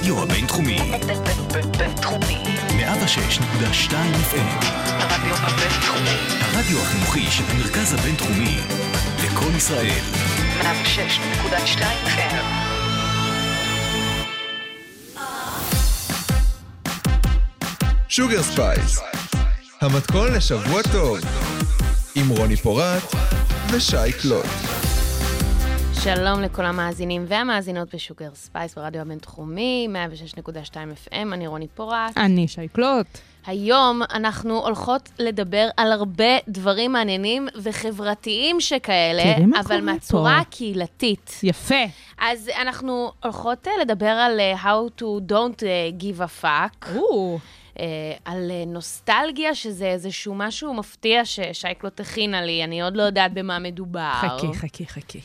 הרדיו הבינתחומי. בינתחומי. 106.2 FM. הרדיו הבינתחומי. הרדיו החינוכי של המרכז הבינתחומי. לקום ישראל. 106.2 FM. Sugar Spice, המתכון לשבוע טוב, עם רוני פורט ושי קלוט. שלום לכל המאזינים והמאזינות ב Sugar Spice ברדיו הבינתחומי, 106.2 FM, אני רוני פורט. אני שייקלוט. היום אנחנו הולכות לדבר על הרבה דברים מעניינים וחברתיים שכאלה, אבל מהצורה פה. הקהילתית. יפה. אז אנחנו הולכות אה, לדבר על אה, how to don't אה, give a fuck. על נוסטלגיה, שזה איזשהו משהו מפתיע ששי קלוט הכינה לי, אני עוד לא יודעת במה מדובר. חכי, חכי, חכי.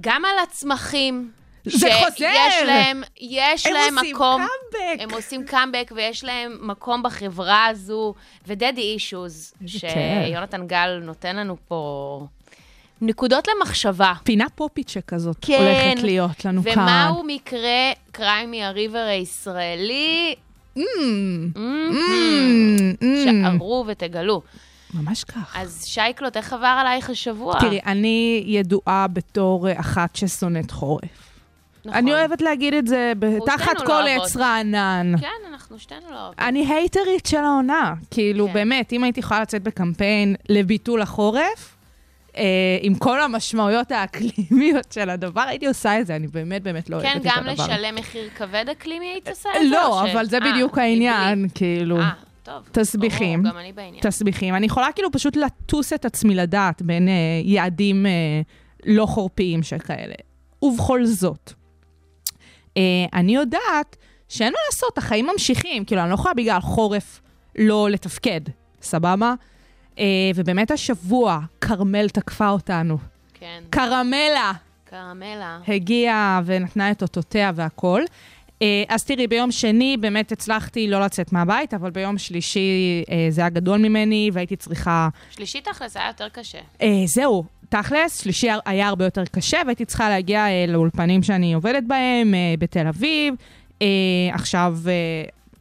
גם על הצמחים. זה חוזר! שיש להם, יש הם להם עושים מקום. קאמבק. הם עושים קאמבק ויש להם מקום בחברה הזו, ודדי אישוז, שיונתן גל נותן לנו פה נקודות למחשבה. פינה פופית שכזאת כן. הולכת להיות לנו כאן. ומהו מקרה קריימי הריבר הישראלי? Mm, mm, mm. שערו ותגלו. ממש כך. אז שי קלוט, איך עבר עלייך השבוע? תראי, אני ידועה בתור אה, אחת ששונאת חורף. נכון. אני אוהבת להגיד את זה תחת לא כל אוהבות. עץ רענן. כן, אנחנו שתינו לא אוהבים. אני הייטרית של העונה. כאילו, כן. באמת, אם הייתי יכולה לצאת בקמפיין לביטול החורף, אה, עם כל המשמעויות האקלימיות של הדבר, הייתי עושה את זה, אני באמת באמת לא אוהבת כן, את הדבר. גם לשלם מחיר כבד אקלימי היית עושה את זה? לא, או ש- אבל זה אה, בדיוק העניין, כאילו. אה, טוב. תסביכים. ברור, גם אני בעניין. תסביכים. אני יכולה כאילו פשוט לטוס את עצמי לדעת בין אה, יעדים אה, לא חורפיים שכאלה. ובכל זאת, אה, אני יודעת שאין מה לעשות, החיים ממשיכים. כאילו, אני לא יכולה בגלל חורף לא לתפקד, סבבה? אה, ובאמת השבוע, כרמל תקפה אותנו. כן. קרמלה קרמלה. הגיעה ונתנה את אותותיה והכול. אה, אז תראי, ביום שני באמת הצלחתי לא לצאת מהבית, אבל ביום שלישי אה, זה היה גדול ממני והייתי צריכה... שלישי תכלס היה יותר קשה. אה, זהו, תכלס, שלישי היה הרבה יותר קשה והייתי צריכה להגיע לאולפנים שאני עובדת בהם בתל אביב. עכשיו,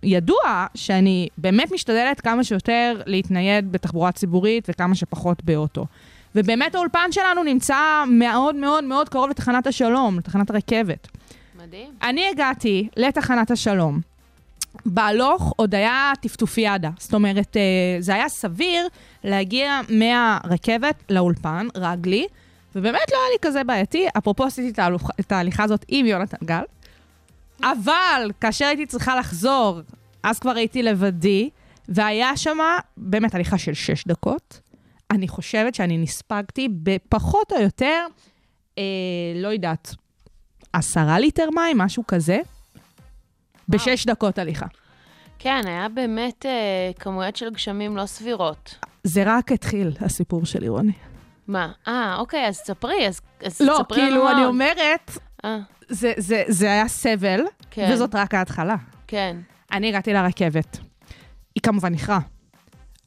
ידוע שאני באמת משתדלת כמה שיותר להתנייד בתחבורה ציבורית וכמה שפחות באוטו. ובאמת האולפן שלנו נמצא מאוד מאוד מאוד קרוב לתחנת השלום, לתחנת הרכבת. מדהים. אני הגעתי לתחנת השלום. בהלוך עוד היה טפטופיאדה. זאת אומרת, אה, זה היה סביר להגיע מהרכבת לאולפן, רגלי, ובאמת לא היה לי כזה בעייתי. אפרופו עשיתי את ההליכה הזאת עם יונתן גל, אבל כאשר הייתי צריכה לחזור, אז כבר הייתי לבדי, והיה שם באמת הליכה של שש דקות. אני חושבת שאני נספגתי בפחות או יותר, אה, לא יודעת, עשרה ליטר מים, משהו כזה, בשש דקות הליכה. כן, היה באמת אה, כמויות של גשמים לא סבירות. זה רק התחיל, הסיפור שלי, רוני. מה? אה, אוקיי, אז ספרי, אז, אז לא, ספרי לנו כאילו, מה אני. אומרת, אה, זה, זה, זה היה סבל, כן. וזאת רק ההתחלה. כן. אני הגעתי לרכבת. היא כמובן איחרה,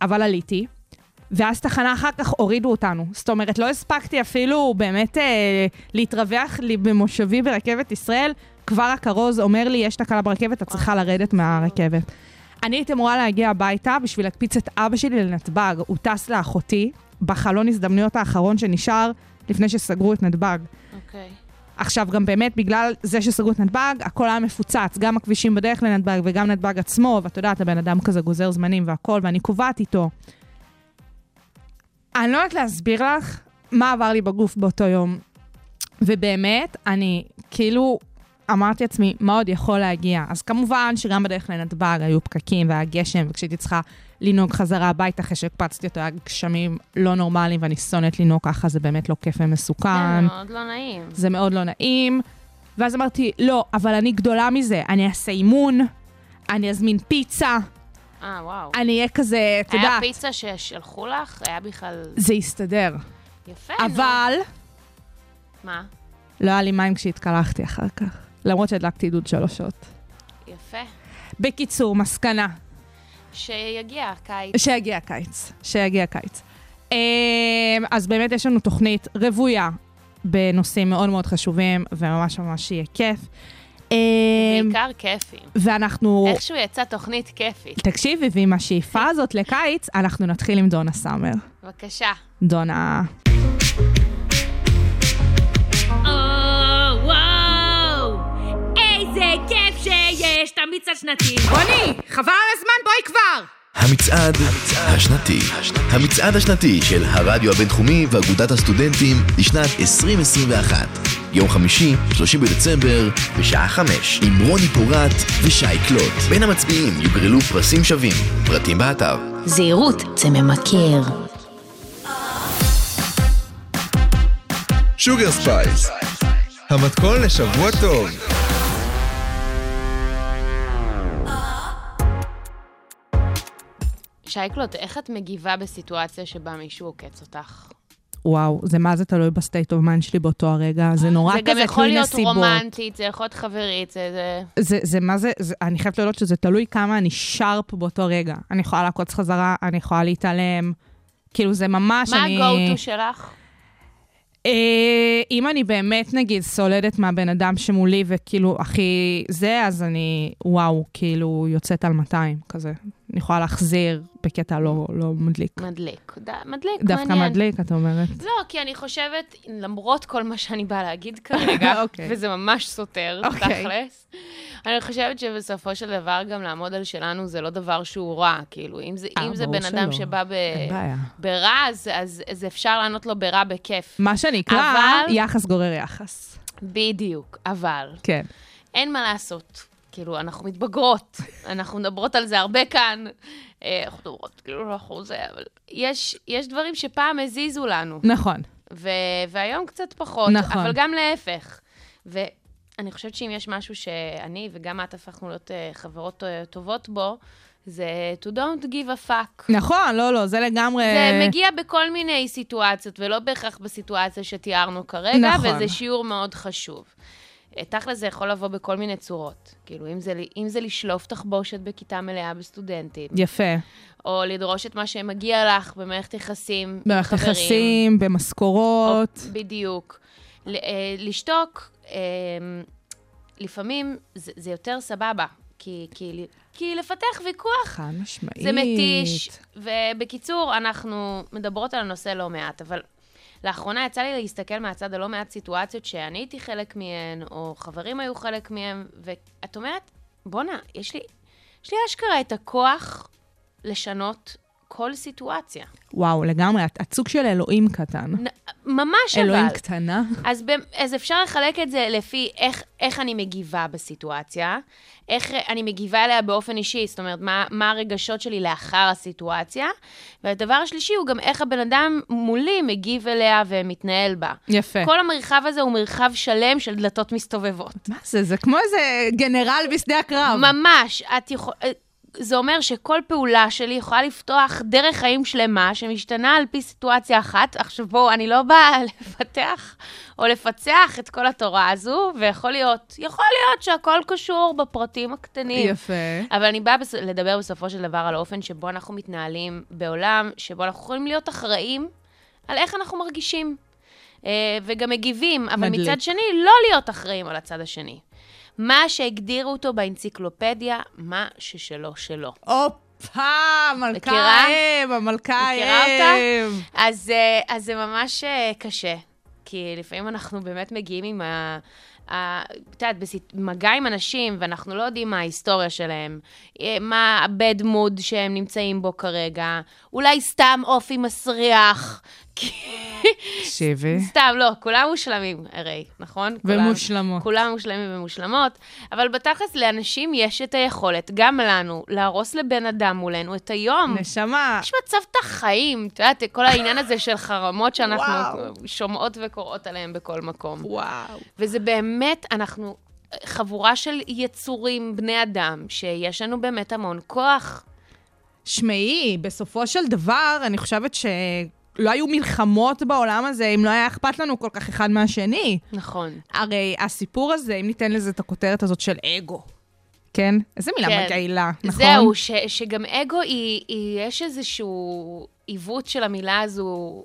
אבל עליתי, ואז תחנה אחר כך הורידו אותנו. זאת אומרת, לא הספקתי אפילו באמת אה, להתרווח לי במושבי ברכבת ישראל, כבר הכרוז אומר לי, יש תקלה ברכבת, את צריכה לרדת מהרכבת. אני הייתי אמורה להגיע הביתה בשביל להקפיץ את אבא שלי לנתב"ג. הוא טס לאחותי בחלון הזדמנויות האחרון שנשאר לפני שסגרו את נתב"ג. אוקיי. עכשיו, גם באמת, בגלל זה שסגרו את נתב"ג, הכל היה מפוצץ, גם הכבישים בדרך לנתב"ג וגם נתב"ג עצמו, ואת יודעת, הבן אדם כזה גוזר זמנים והכל, ואני קובעת איתו. אני לא יודעת להסביר לך מה עבר לי בגוף באותו יום. ובאמת, אני כאילו אמרתי לעצמי, מה עוד יכול להגיע? אז כמובן שגם בדרך לנתב"ג היו פקקים והיה גשם, וכשהייתי צריכה לנהוג חזרה הביתה אחרי שהקפצתי אותו, היה גשמים לא נורמליים, ואני שונאת לנהוג ככה, זה באמת לא כיף ומסוכן. כן, מאוד לא נעים. זה מאוד לא נעים. ואז אמרתי, לא, אבל אני גדולה מזה, אני אעשה אימון, אני אזמין פיצה, אה, וואו. אני אהיה כזה, את היה יודעת, פיצה ששלחו לך? היה בכלל... זה יסתדר. יפה, נו. אבל מה? לא היה לי מים כשהתקלחתי אחר כך, למרות שהדלקתי דוד שלוש שעות. יפה. בקיצור, מסקנה, שיגיע הקיץ. שיגיע הקיץ, שיגיע הקיץ. אמ, אז באמת יש לנו תוכנית רוויה בנושאים מאוד מאוד חשובים, וממש ממש יהיה כיף. אה, בעיקר כיפים. ואנחנו... איכשהו יצאה תוכנית כיפית. תקשיבי, ועם השאיפה הזאת לקיץ, אנחנו נתחיל עם דונה סאמר. בבקשה. דונה... איזה כיף שיש את המיץ השנתי. רוני, חבל על הזמן, בואי כבר! המצעד השנתי. המצעד השנתי של הרדיו הבינתחומי ואגודת הסטודנטים לשנת 2021. יום חמישי, 30 בדצמבר, בשעה 5, עם רוני פורט ושי קלוט. בין המצביעים יוגרלו פרסים שווים. פרטים באתר. זהירות, זה ממכר. Sugar Spice, המתכון לשבוע טוב. שי קלוט, איך את מגיבה בסיטואציה שבה מישהו עוקץ אותך? וואו, זה מה זה תלוי ב state of mind שלי באותו הרגע. זה נורא זה כזה גם יכול תלוי להיות נסיבות. רומנטית, זה יכול להיות חברית, זה... זה... זה, זה מה זה, זה, אני חייבת להודות שזה תלוי כמה אני sharp באותו רגע. אני יכולה לעקוץ חזרה, אני יכולה להתעלם. כאילו, זה ממש, מה אני... ה-go-to שלך? אה, אם אני באמת, נגיד, סולדת מהבן אדם שמולי וכאילו הכי זה, אז אני, וואו, כאילו, יוצאת על 200 כזה. אני יכולה להחזיר בקטע לא, לא מדליק. מדליק. ד... מדליק, דווקא מעניין. מדליק, את אומרת. לא, כי אני חושבת, למרות כל מה שאני באה להגיד כרגע, אוקיי. וזה ממש סותר, אוקיי. תכלס, אני חושבת שבסופו של דבר גם לעמוד על שלנו זה לא דבר שהוא רע, כאילו, אם זה, אה, אם זה ברור בן אדם שלא. שבא ב... ברע, אז, אז, אז אפשר לענות לו ברע בכיף. מה שנקרא, אבל- יחס גורר יחס. בדיוק, אבל כן. אין מה לעשות. כאילו, אנחנו מתבגרות, אנחנו מדברות על זה הרבה כאן. אה, אנחנו מדברות, כאילו, אנחנו זה, אבל יש, יש דברים שפעם הזיזו לנו. נכון. ו- והיום קצת פחות, נכון. אבל גם להפך. ואני חושבת שאם יש משהו שאני וגם את הפכנו להיות uh, חברות uh, טובות בו, זה to don't give a fuck. נכון, לא, לא, זה לגמרי... זה מגיע בכל מיני סיטואציות, ולא בהכרח בסיטואציה שתיארנו כרגע, נכון. וזה שיעור מאוד חשוב. תכל'ס זה יכול לבוא בכל מיני צורות. כאילו, אם זה, אם זה לשלוף תחבושת בכיתה מלאה בסטודנטים, יפה. או לדרוש את מה שמגיע לך במערכת יחסים במערכת. יחסים, במשכורות. או- בדיוק. ל- אה, לשתוק, אה, לפעמים זה, זה יותר סבבה, כי, כי, כי לפתח ויכוח חד משמעית. זה מתיש. ובקיצור, אנחנו מדברות על הנושא לא מעט, אבל לאחרונה יצא לי להסתכל מהצד על לא מעט סיטואציות שאני הייתי חלק מהן, או חברים היו חלק מהן, ואת אומרת, בואנה, יש לי, יש לי אשכרה את הכוח לשנות כל סיטואציה. וואו, לגמרי, את את סוג של אלוהים קטן. נ- ממש אבל. אלוהים קטנה. אז, אז אפשר לחלק את זה לפי איך, איך אני מגיבה בסיטואציה, איך אני מגיבה אליה באופן אישי, זאת אומרת, מה, מה הרגשות שלי לאחר הסיטואציה, והדבר השלישי הוא גם איך הבן אדם מולי מגיב אליה ומתנהל בה. יפה. כל המרחב הזה הוא מרחב שלם של דלתות מסתובבות. מה זה? זה כמו איזה גנרל בשדה הקרב. ממש, את יכול... זה אומר שכל פעולה שלי יכולה לפתוח דרך חיים שלמה שמשתנה על פי סיטואציה אחת. עכשיו בואו, אני לא באה לפתח או לפצח את כל התורה הזו, ויכול להיות, יכול להיות שהכל קשור בפרטים הקטנים. יפה. אבל אני באה בס... לדבר בסופו של דבר על האופן שבו אנחנו מתנהלים בעולם, שבו אנחנו יכולים להיות אחראים על איך אנחנו מרגישים. אה, וגם מגיבים, אבל מדליק. מצד שני, לא להיות אחראים על הצד השני. מה שהגדירו אותו באנציקלופדיה, מה ששלו שלו. הופה, מלכה? האם, המלכה מכירה אותה? האם. אז, אה, אז זה ממש אה, קשה, כי לפעמים אנחנו באמת מגיעים עם ה... את יודעת, במגע עם אנשים, ואנחנו לא יודעים מה ההיסטוריה שלהם, אה, מה ה-bad mood שהם נמצאים בו כרגע, אולי סתם אופי מסריח. תקשיבי. סתם, לא, כולם מושלמים, הרי, נכון? כולם- ומושלמות. כולם מושלמים ומושלמות, אבל בתכלס לאנשים יש את היכולת, גם לנו, להרוס לבן אדם מולנו את היום. נשמה. יש מצב את החיים, את יודעת, כל העניין הזה של חרמות שאנחנו וואו. שומעות וקוראות עליהם בכל מקום. וואו. וזה באמת, אנחנו חבורה של יצורים, בני אדם, שיש לנו באמת המון כוח. שמעי, בסופו של דבר, אני חושבת שלא היו מלחמות בעולם הזה אם לא היה אכפת לנו כל כך אחד מהשני. נכון. הרי הסיפור הזה, אם ניתן לזה את הכותרת הזאת של אגו, כן? איזה מילה כן. מגעילה, נכון? זהו, ש, שגם אגו היא, היא, יש איזשהו עיוות של המילה הזו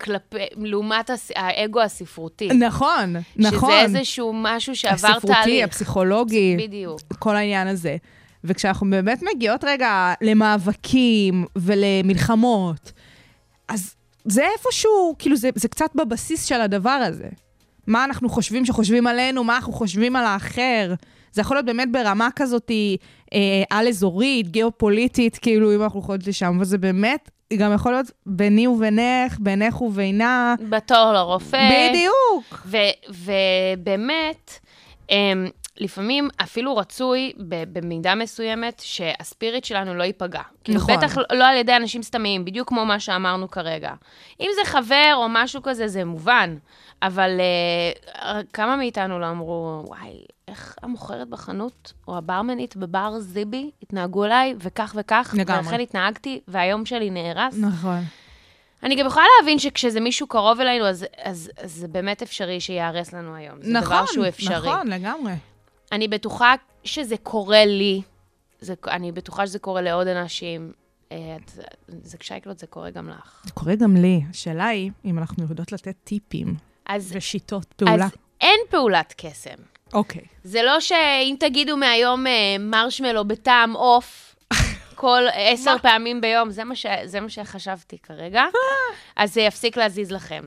כלפי, לעומת הס- האגו הספרותי. נכון, נכון. שזה איזשהו משהו שעבר הספרותי, תהליך. הפסיכולוגי. בדיוק. כל העניין הזה. וכשאנחנו באמת מגיעות רגע למאבקים ולמלחמות, אז זה איפשהו, כאילו זה, זה קצת בבסיס של הדבר הזה. מה אנחנו חושבים שחושבים עלינו, מה אנחנו חושבים על האחר. זה יכול להיות באמת ברמה כזאת אה, על-אזורית, גיאופוליטית, כאילו, אם אנחנו הולכות לשם, וזה באמת גם יכול להיות ביני ובינך, בינך ובינה. בתור לרופא. בדיוק. ובאמת, אמ, לפעמים אפילו רצוי במידה מסוימת שהספיריט שלנו לא ייפגע. כאילו, נכון. בטח לא על ידי אנשים סתמיים, בדיוק כמו מה שאמרנו כרגע. אם זה חבר או משהו כזה, זה מובן. אבל uh, כמה מאיתנו לא אמרו, וואי, איך המוכרת בחנות או הברמנית בבר זיבי התנהגו אליי, וכך וכך, לגמרי. ולכן התנהגתי, והיום שלי נהרס. נכון. אני גם יכולה להבין שכשזה מישהו קרוב אלינו, אז, אז, אז זה באמת אפשרי שייהרס לנו היום. זה נכון, דבר שהוא אפשרי. נכון, לגמרי. אני בטוחה שזה קורה לי, זה, אני בטוחה שזה קורה לעוד אנשים. אה, את- זה כשייקלוט, זה קורה גם לך. זה קורה גם לי. השאלה היא אם אנחנו יודעות לתת טיפים אז, ושיטות פעולה. אז אין פעולת קסם. אוקיי. זה לא שאם תגידו מהיום אה, מרשמלו בטעם עוף, כל עשר פעמים ביום, זה מה, ש... זה מה שחשבתי כרגע, אז זה יפסיק להזיז לכם.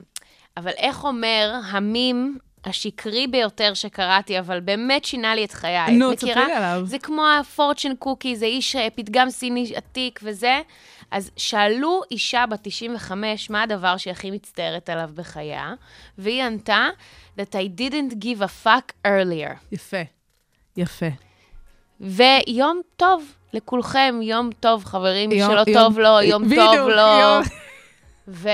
אבל איך אומר המים השקרי ביותר שקראתי, אבל באמת שינה לי את חיי? נו? תספרי לי עליו. זה כמו הפורצ'ן קוקי, זה איש אה, פתגם סיני עתיק וזה. אז שאלו אישה בת 95 מה הדבר שהיא הכי מצטערת עליו בחייה, והיא ענתה that I didn't give a fuck earlier. יפה. יפה. ויום טוב לכולכם, יום טוב, חברים, יום- שלא יום- טוב לו, יום בדיוק, טוב לו. יום- ו-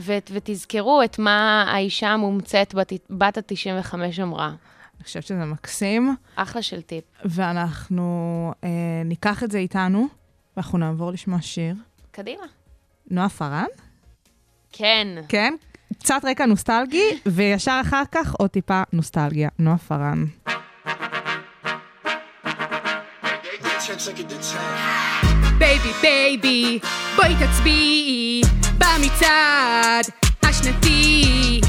ו- ותזכרו את מה האישה המומצאת בת, בת ה-95 אמרה. אני חושבת שזה מקסים, אחלה של טיפ. ואנחנו אה, ניקח את זה איתנו, ואנחנו נעבור לשמוע שיר. קדימה. נועה פארן, כן. כן? קצת רקע נוסטלגי, וישר אחר כך עוד טיפה נוסטלגיה. נועה פארן. baby baby, בואי תצביעי במצעד השנתי.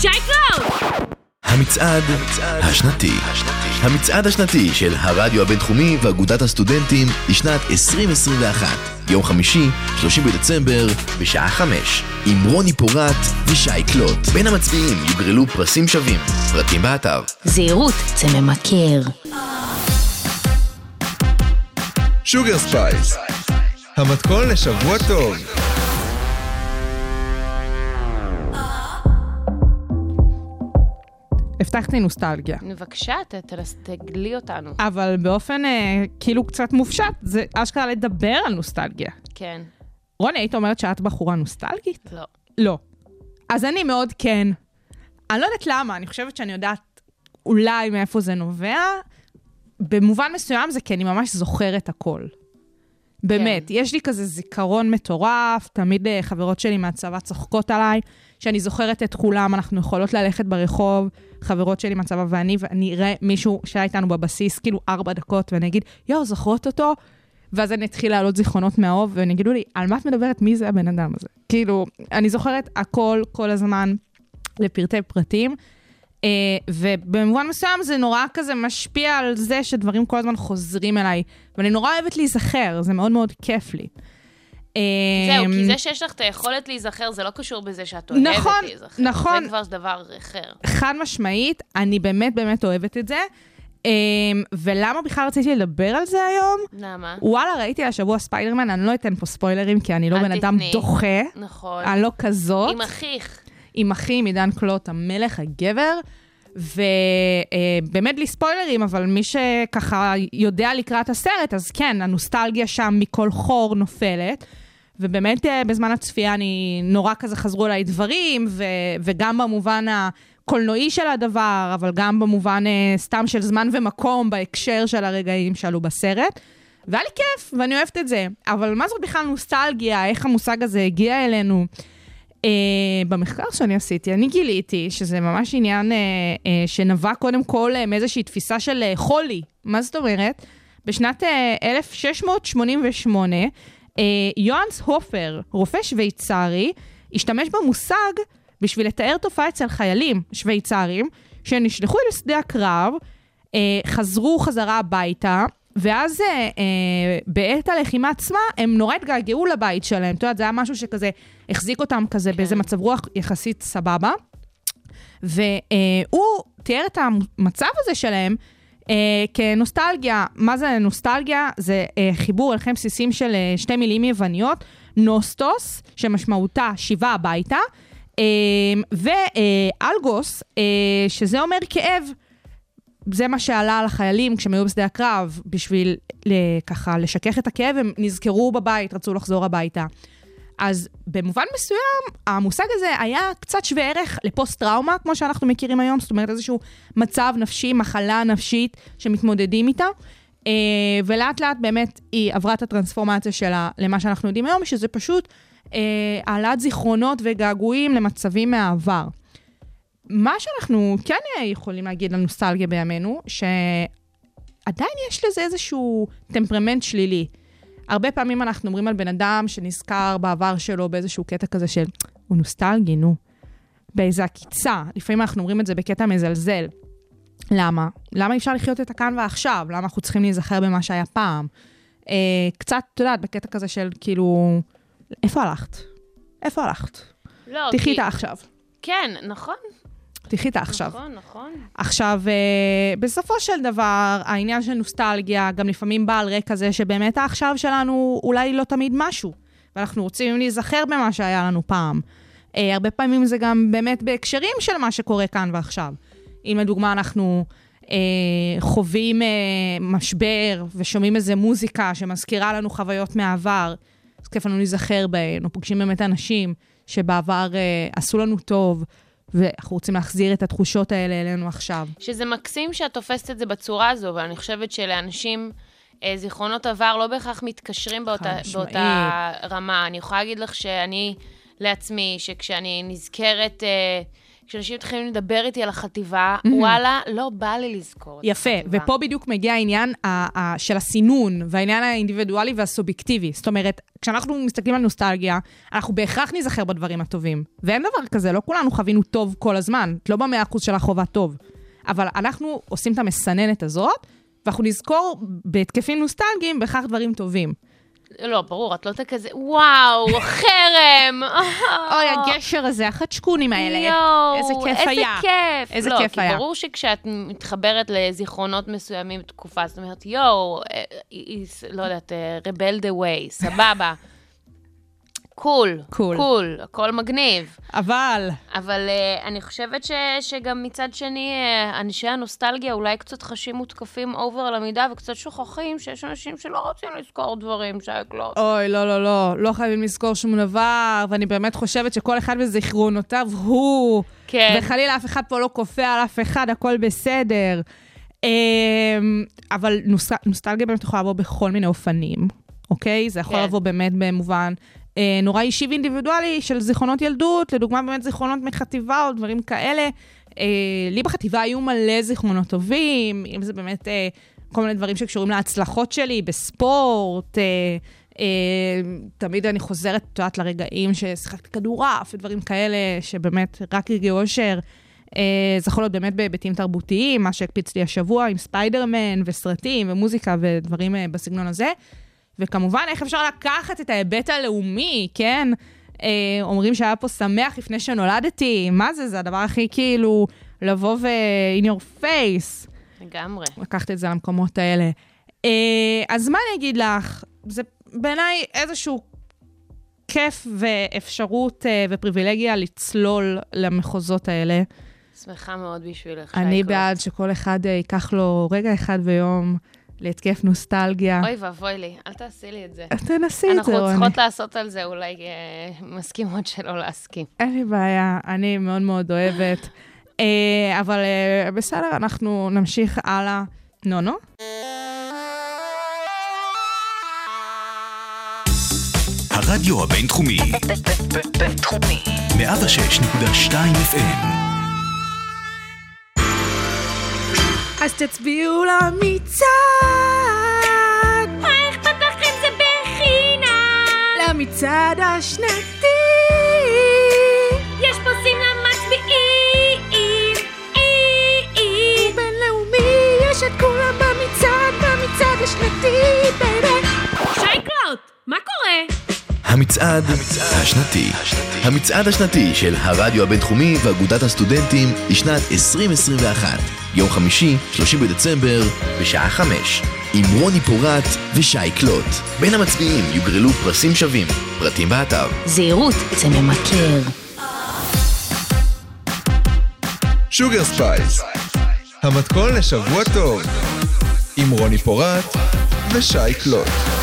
שי קלוט! המצעד השנתי. המצעד השנתי של הרדיו הבינתחומי ואגודת הסטודנטים לשנת 2021. יום חמישי, 30 בדצמבר, בשעה 5. עם רוני פורט ושי קלוט. בין המצביעים יוגרלו פרסים שווים. פרטים באתר. זהירות, זה ממכר. Sugar Spice, המתכון לשבוע טוב. הבטחתי נוסטלגיה. בבקשה, תגלי אותנו. אבל באופן אה, כאילו קצת מופשט, זה אשכרה לדבר על נוסטלגיה. כן. רוני, היית אומרת שאת בחורה נוסטלגית? לא. לא. אז אני מאוד כן. אני לא יודעת למה, אני חושבת שאני יודעת אולי מאיפה זה נובע. במובן מסוים זה כי אני ממש זוכרת הכל. באמת, כן. יש לי כזה זיכרון מטורף, תמיד אה, חברות שלי מהצבא צוחקות עליי, שאני זוכרת את כולם, אנחנו יכולות ללכת ברחוב, חברות שלי מהצבא ואני, ואני אראה מישהו שהיה איתנו בבסיס, כאילו ארבע דקות, ואני אגיד, יואו, זוכרות אותו? ואז אני אתחיל להעלות זיכרונות מהאוב, והם יגידו לי, על מה את מדברת? מי זה הבן אדם הזה? כאילו, אני זוכרת הכל, כל הזמן, לפרטי פרטים. אה, ובמובן מסוים זה נורא כזה משפיע על זה שדברים כל הזמן חוזרים אליי. ואני נורא אוהבת להיזכר, זה מאוד מאוד כיף לי. זהו, כי אמ, זה שיש לך את היכולת להיזכר, זה לא קשור בזה שאת אוהבת נכון, להיזכר. נכון. זה כבר דבר אחר. חד משמעית, אני באמת באמת אוהבת את זה. אמ, ולמה בכלל רציתי לדבר על זה היום? למה? וואלה, ראיתי השבוע ספיידרמן, אני לא אתן פה ספוילרים, כי אני לא בן אדם. דוחה. נכון. אני לא כזאת. עם אחיך. עם אחי, עידן קלוט, המלך הגבר. ובאמת בלי ספוילרים, אבל מי שככה יודע לקראת הסרט, אז כן, הנוסטלגיה שם מכל חור נופלת. ובאמת אה, בזמן הצפייה אני, נורא כזה חזרו אליי דברים, ו, וגם במובן הקולנועי של הדבר, אבל גם במובן אה, סתם של זמן ומקום בהקשר של הרגעים שעלו בסרט. והיה לי כיף, ואני אוהבת את זה. אבל מה זאת בכלל נוסטלגיה? איך המושג הזה הגיע אלינו? Uh, במחקר שאני עשיתי, אני גיליתי שזה ממש עניין uh, uh, שנבע קודם כל uh, מאיזושהי תפיסה של uh, חולי. מה זאת אומרת? בשנת uh, 1688, אה, יוהאנס הופר, רופא שוויצרי, השתמש במושג בשביל לתאר תופעה אצל חיילים שוויצרים, שנשלחו לשדה הקרב, אה, חזרו חזרה הביתה, ואז אה, אה, בעת הלחימה עצמה, הם נורא התגעגעו לבית שלהם. את יודעת, זה היה משהו שכזה החזיק אותם כזה כן. באיזה מצב רוח יחסית סבבה. והוא תיאר את המצב הזה שלהם אה, כנוסטלגיה. מה זה נוסטלגיה? זה אה, חיבור אליכם בסיסים של אה, שתי מילים יווניות, נוסטוס, שמשמעותה שיבה הביתה, אה, ואלגוס, אה, שזה אומר כאב. זה מה שעלה על החיילים כשהם היו בשדה הקרב, בשביל ככה לשכך את הכאב, הם נזכרו בבית, רצו לחזור הביתה. אז במובן מסוים, המושג הזה היה קצת שווה ערך לפוסט-טראומה, כמו שאנחנו מכירים היום, זאת אומרת איזשהו מצב נפשי, מחלה נפשית שמתמודדים איתה. אה, ולאט לאט באמת היא עברה את הטרנספורמציה שלה למה שאנחנו יודעים היום, שזה פשוט אה, העלאת זיכרונות וגעגועים למצבים מהעבר. מה שאנחנו כן יכולים להגיד על נוסטלגיה בימינו, שעדיין יש לזה איזשהו טמפרמנט שלילי. הרבה פעמים אנחנו אומרים על בן אדם שנזכר בעבר שלו באיזשהו קטע כזה של, הוא נוסטלגי, נו. באיזה עקיצה. לפעמים אנחנו אומרים את זה בקטע מזלזל. למה? למה אי אפשר לחיות את הכאן ועכשיו? למה אנחנו צריכים להיזכר במה שהיה פעם? אה, קצת, את יודעת, בקטע כזה של כאילו, איפה הלכת? איפה הלכת? לא, תחי כי... איתה עכשיו. כן, נכון. תחי איתה עכשיו. נכון, נכון. עכשיו, אה, בסופו של דבר, העניין של נוסטלגיה גם לפעמים בא על רקע זה שבאמת העכשיו שלנו אולי לא תמיד משהו, ואנחנו רוצים להיזכר במה שהיה לנו פעם. אה, הרבה פעמים זה גם באמת בהקשרים של מה שקורה כאן ועכשיו. אם לדוגמה אנחנו אה, חווים אה, משבר ושומעים איזה מוזיקה שמזכירה לנו חוויות מהעבר, אז כיף לנו להיזכר בהן, או פוגשים באמת אנשים שבעבר אה, עשו לנו טוב. ואנחנו רוצים להחזיר את התחושות האלה אלינו עכשיו. שזה מקסים שאת תופסת את זה בצורה הזו, אבל אני חושבת שלאנשים... אה, זיכרונות עבר לא בהכרח מתקשרים באותה, באותה רמה. אני יכולה להגיד לך שאני לעצמי, שכשאני נזכרת, אה, כשאנשים מתחילים לדבר איתי על החטיבה, mm-hmm. וואלה, לא בא לי לזכור את יפה, החטיבה. ופה בדיוק מגיע העניין ה- ה- של הסינון, והעניין האינדיבידואלי והסובייקטיבי. זאת אומרת, כשאנחנו מסתכלים על נוסטלגיה, אנחנו בהכרח ניזכר בדברים הטובים. ואין דבר כזה, לא כולנו חווינו טוב כל הזמן. את לא במאה אחוז של החובה טוב. אבל אנחנו עושים את המסננת הזאת, ואנחנו נזכור בהתקפים נוסטלגיים בהכרח דברים טובים. לא, ברור, את לא תכזה, וואו, חרם. אוי, הגשר הזה, החדשקונים האלה. יואו, איזה כיף היה. איזה כיף. איזה לא, כיף כי היה. ברור שכשאת מתחברת לזיכרונות מסוימים בתקופה, זאת אומרת, יואו, אה, היא- לא יודעת, אה, rebel the way, סבבה. קול, קול. קול, הכל מגניב. אבל, אבל אה, אני חושבת ש, שגם מצד שני, אה, אנשי הנוסטלגיה אולי קצת חשים מותקפים over על המידה וקצת שוכחים שיש אנשים שלא רוצים לזכור דברים, שי קלוט. אוי, לא, לא, לא, לא חייבים לזכור שום דבר, ואני באמת חושבת שכל אחד וזיכרונותיו הוא, כן. וחלילה אף אחד פה לא כופה על אף אחד, הכל בסדר. אמ, אבל נוס... נוסטלגיה באמת יכולה לבוא בכל מיני אופנים, אוקיי? זה יכול כן. לבוא באמת במובן אה, נורא אישי ואינדיבידואלי של זיכרונות ילדות, לדוגמה באמת זיכרונות מחטיבה או דברים כאלה. אה, לי בחטיבה היו מלא זיכרונות טובים, אם זה באמת אה, כל מיני דברים שקשורים להצלחות שלי בספורט. אה, אה, תמיד אני חוזרת, את יודעת, לרגעים ששיחקתי כדורעף ודברים כאלה, שבאמת רק רגעי אושר. אה, זה יכול להיות באמת בהיבטים תרבותיים, מה שהקפיץ לי השבוע עם ספיידרמן וסרטים ומוזיקה ודברים אה, בסגנון הזה. וכמובן, איך אפשר לקחת את ההיבט הלאומי, כן? אה, אומרים שהיה פה שמח לפני שנולדתי, מה זה? זה הדבר הכי כאילו, לבוא ו- in your face. לגמרי. לקחת את זה למקומות האלה. אה, אז מה אני אגיד לך? זה בעיניי איזשהו כיף ואפשרות אה, ופריבילגיה לצלול למחוזות האלה. שמחה מאוד בשבילך, אני שייקלוט. בעד שכל אחד אה, ייקח לו רגע אחד ביום להתקף נוסטלגיה. אוי ואבוי לי, אל תעשי לי את זה. תנסי את אנחנו זה, רוני. צריכות לעשות על זה אולי אה, מסכימות שלא להסכים. אין לי בעיה, אני מאוד מאוד אוהבת. אה, אבל אה, בסדר, אנחנו נמשיך הלאה. נונו? הרדיו הבינתחומי, בינתחומי. 106.2 FM, אז תצביעו למצעד! מה אכפת לך אם זה בחינם? המצעד השנתי. יש פרסים למצביעים. הוא בינלאומי, יש את כולם במצעד, במצעד השנתי, baby. קורה? המצעד השנתי. המצעד השנתי של הרדיו הבינתחומי ואגודת הסטודנטים לשנת 2021. יום חמישי, 30 בדצמבר, בשעה 5. עם רוני פורט ושי קלוט. בין המצביעים יוגרלו פרסים שווים. פרטים באתר. זהירות, זה ממכר. Sugar Spice, המתכון לשבוע טוב, עם רוני פורט ושי קלוט.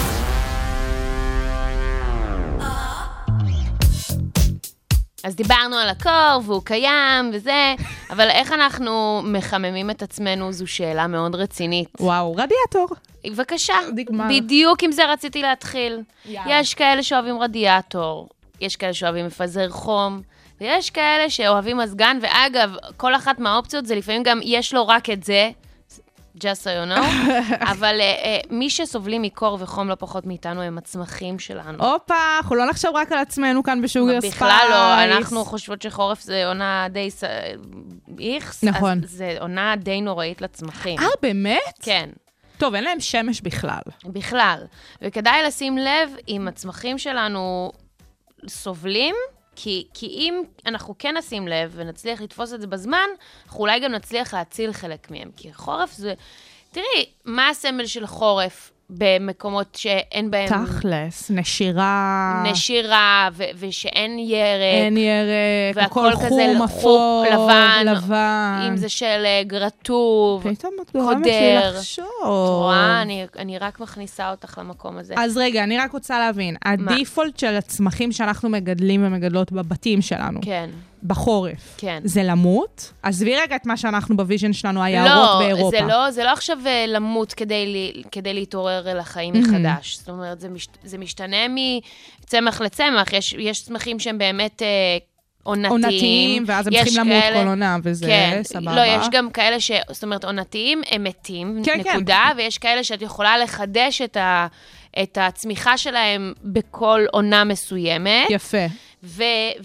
אז דיברנו על הקור, והוא קיים וזה, אבל איך אנחנו מחממים את עצמנו זו שאלה מאוד רצינית. וואו, רדיאטור. בבקשה, נגמר. בדיוק עם זה רציתי להתחיל. יאללה. יש כאלה שאוהבים רדיאטור, יש כאלה שאוהבים מפזר חום, ויש כאלה שאוהבים מזגן, ואגב, כל אחת מהאופציות זה לפעמים גם יש לו רק את זה, just so you know, אבל uh, uh, מי שסובלים מקור וחום לא פחות מאיתנו הם הצמחים שלנו. הופה, אנחנו לא נחשוב רק על עצמנו כאן ב Sugar Spice. בכלל לא, אנחנו חושבות שחורף זה עונה די ס- איכס, נכון. אז זה עונה די נוראית לצמחים. אה, באמת? כן. טוב, אין להם שמש בכלל. בכלל. וכדאי לשים לב אם הצמחים שלנו סובלים, כי, כי אם אנחנו כן נשים לב ונצליח לתפוס את זה בזמן, אנחנו אולי גם נצליח להציל חלק מהם. כי חורף זה... תראי, מה הסמל של חורף במקומות שאין בהם תכלס, נשירה. נשירה, ו- ושאין ירק? אין ירק, הכל כזה חום, אפור, לבן, לבן. אם זה שלג, רטוב. פתאום את גורמת לי. לחשוב. את רואה, אני, אני רק מכניסה אותך למקום הזה. אז רגע, אני רק רוצה להבין, ה default של הצמחים שאנחנו מגדלים ומגדלות בבתים שלנו, כן, בחורף, כן. זה למות? עזבי רגע את מה שאנחנו ב vision שלנו, היערות לא, באירופה. זה לא, זה לא עכשיו אה, למות כדי, לי- כדי להתעורר אל החיים מחדש. זאת אומרת, זה, מש, זה משתנה מצמח לצמח. יש, יש צמחים שהם באמת אה, עונתיים. עונתיים, ואז הם צריכים למות כאלה- כל עונה, וזה כן, סבבה. לא, יש גם כאלה ש... זאת אומרת, עונתיים הם מתים, כן, כן. נקודה, ויש כאלה שאת יכולה לחדש את, ה, את הצמיחה שלהם בכל עונה מסוימת. יפה. ו,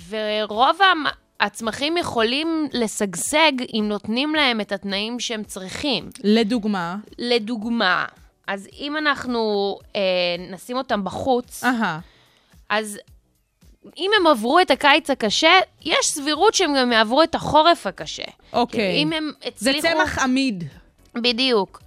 ורוב המ- הצמחים יכולים לשגשג אם נותנים להם את התנאים שהם צריכים. לדוגמה, לדוגמה, אז אם אנחנו אה, נשים אותם בחוץ, אהה, אז אם הם עברו את הקיץ הקשה, יש סבירות שהם גם יעברו את החורף הקשה. אוקיי. אם הם זה הצליחו... צמח עמיד. בדיוק.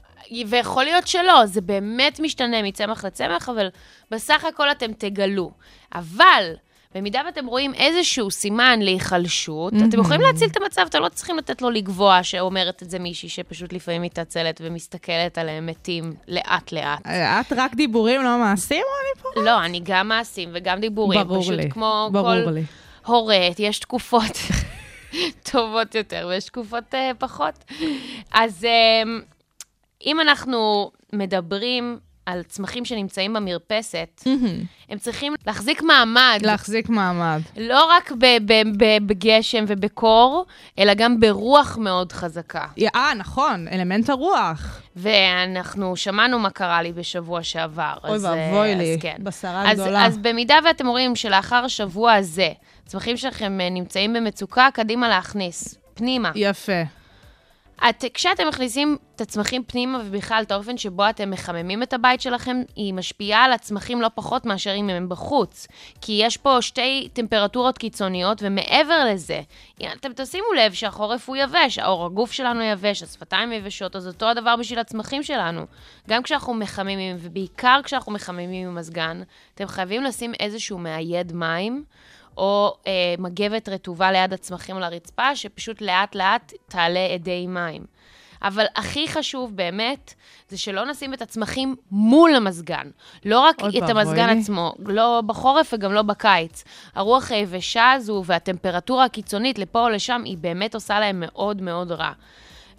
ויכול להיות שלא, זה באמת משתנה מצמח לצמח, אבל בסך הכל אתם תגלו. אבל, במידה ואתם רואים איזשהו סימן להיחלשות, אתם יכולים להציל את המצב, אתם לא צריכים לתת לו לגבוה, שאומרת את זה מישהי שפשוט לפעמים מתעצלת ומסתכלת עליהם מתים לאט-לאט. את רק דיבורים, לא מעשים, או אני פה? לא, אני גם מעשים וגם דיבורים. ברור פשוט לי, כמו ברור כל לי. הורה, יש תקופות טובות יותר ויש תקופות uh, פחות. אז um, אם אנחנו מדברים על צמחים שנמצאים במרפסת, הם צריכים להחזיק מעמד. להחזיק מעמד. לא רק ב- ב- ב- בגשם ובקור, אלא גם ברוח מאוד חזקה. אה, נכון, אלמנט הרוח. ואנחנו שמענו מה קרה לי בשבוע שעבר. אוי אה, ואבוי אז לי, כן. בשרה אז, גדולה. אז במידה ואתם רואים שלאחר השבוע הזה, הצמחים שלכם אה, נמצאים במצוקה, קדימה להכניס, פנימה. יפה. את, כשאתם מכניסים את הצמחים פנימה ובכלל את האופן שבו אתם מחממים את הבית שלכם, היא משפיעה על הצמחים לא פחות מאשר אם הם בחוץ. כי יש פה שתי טמפרטורות קיצוניות, ומעבר לזה, אתם תשימו לב שהחורף הוא יבש, העור הגוף שלנו יבש, השפתיים יבשות, אז אותו הדבר בשביל הצמחים שלנו. גם כשאנחנו מחממים, ובעיקר כשאנחנו מחממים עם מזגן, אתם חייבים לשים איזשהו מאייד מים. או אה, מגבת רטובה ליד הצמחים על הרצפה, שפשוט לאט-לאט תעלה אדי מים. אבל הכי חשוב באמת, זה שלא נשים את הצמחים מול המזגן. לא רק את ואבוי המזגן לי. עצמו, לא בחורף וגם לא בקיץ. הרוח היבשה הזו והטמפרטורה הקיצונית לפה או לשם, היא באמת עושה להם מאוד מאוד רע.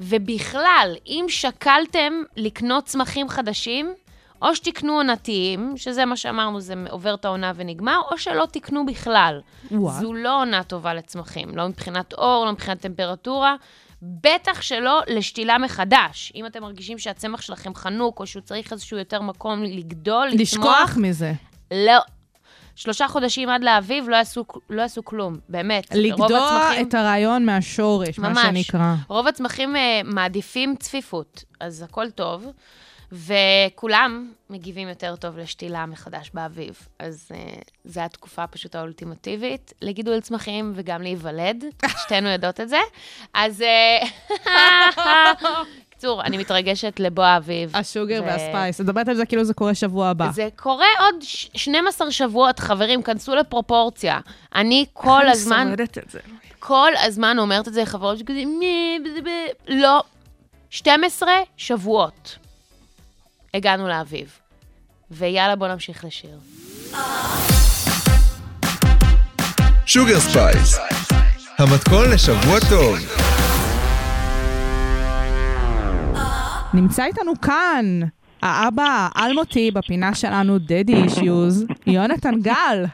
ובכלל, אם שקלתם לקנות צמחים חדשים, או שתקנו עונתיים, שזה מה שאמרנו, זה עובר את העונה ונגמר, או שלא תקנו בכלל. וואט. זו לא עונה טובה לצמחים, לא מבחינת אור, לא מבחינת טמפרטורה, בטח שלא לשתילה מחדש. אם אתם מרגישים שהצמח שלכם חנוק, או שהוא צריך איזשהו יותר מקום לגדול, לצמוח, לשכוח מזה. לא. שלושה חודשים עד לאביב לא יעשו, לא יעשו כלום, באמת. לגדוע הצמחים- את הרעיון מהשורש, מה ממש. שנקרא. רוב הצמחים אה, מעדיפים צפיפות, אז הכל טוב, וכולם מגיבים יותר טוב לשתילה מחדש באביב. אז אה, זו התקופה פשוט האולטימטיבית לגידול צמחים וגם להיוולד, שתינו יודעות את זה. אז... אה, בקיצור, אני מתרגשת לבוא האביב. ה sugar ו- וה spice. את מדברת על זה כאילו זה קורה שבוע הבא. זה קורה עוד ש- 12 שבועות, חברים, כנסו לפרופורציה. אני כל אני הזמן... שורדת את זה. כל הזמן אומרת את זה לחברות שכזה, לא. 12 שבועות הגענו לאביב. ויאללה, בוא נמשיך לשיר. Sugar Spice, המתכון לשבוע טוב. נמצא איתנו כאן האבא האלמותי בפינה שלנו, דדי אישיוז, יונתן גל.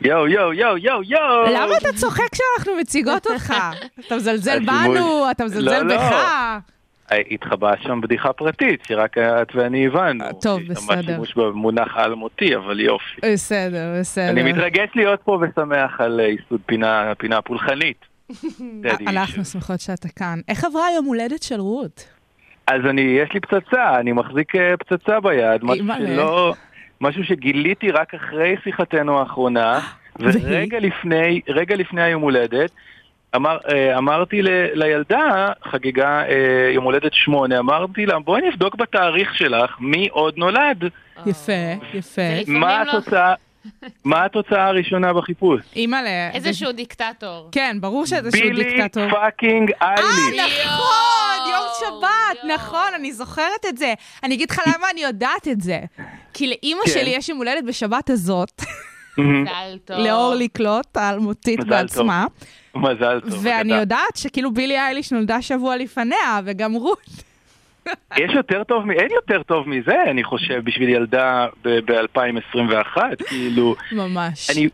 יואו, יואו, יואו, יואו, יואו. למה אתה צוחק כשאנחנו מציגות אותך? אתה מזלזל בנו, אתה מזלזל לא, לא. בך. אה, התחבאה שם בדיחה פרטית, שרק את ואני הבנו. אה, טוב, בסדר. שימוש במונח אלמותי, אבל יופי. בסדר, בסדר. אני מתרגש להיות פה ושמח על אה, ייסוד פינה, פינה פולחנית. דדי אנחנו. שמחות שאתה כאן. איך עברה היום הולדת של רות? אז אני, יש לי פצצה, אני מחזיק אה, פצצה ביד, משהו. שלא... משהו שגיליתי רק אחרי שיחתנו האחרונה, והיא? ורגע לפני, רגע לפני היום הולדת, אמר, אה, אמרתי ל, לילדה, חגיגה אה, יום הולדת שמונה, אמרתי לה, בואי נבדוק בתאריך שלך מי עוד נולד. יפה, יפה. מה לא. התוצאה, מה התוצאה הראשונה בחיפוש? אימא'לה. איזשהו דיקטטור. כן, ברור שאיזשהו בילי דיקטטור. fucking אייליש. נכון, יום שבת. נכון, אני זוכרת את זה. אני אגיד לך למה אני יודעת את זה. כי לאימא כן. שלי יש יום הולדת בשבת הזאת, מזל טוב. לאורלי קלוט, האלמותית בעצמה. מזל טוב. ואני. יודעת שכאילו בילי אייליש נולדה שבוע לפניה, וגם רות. יש יותר טוב, מ- אין יותר טוב מזה, אני חושב, בשביל ילדה ב-2021. כאילו, ממש. אני,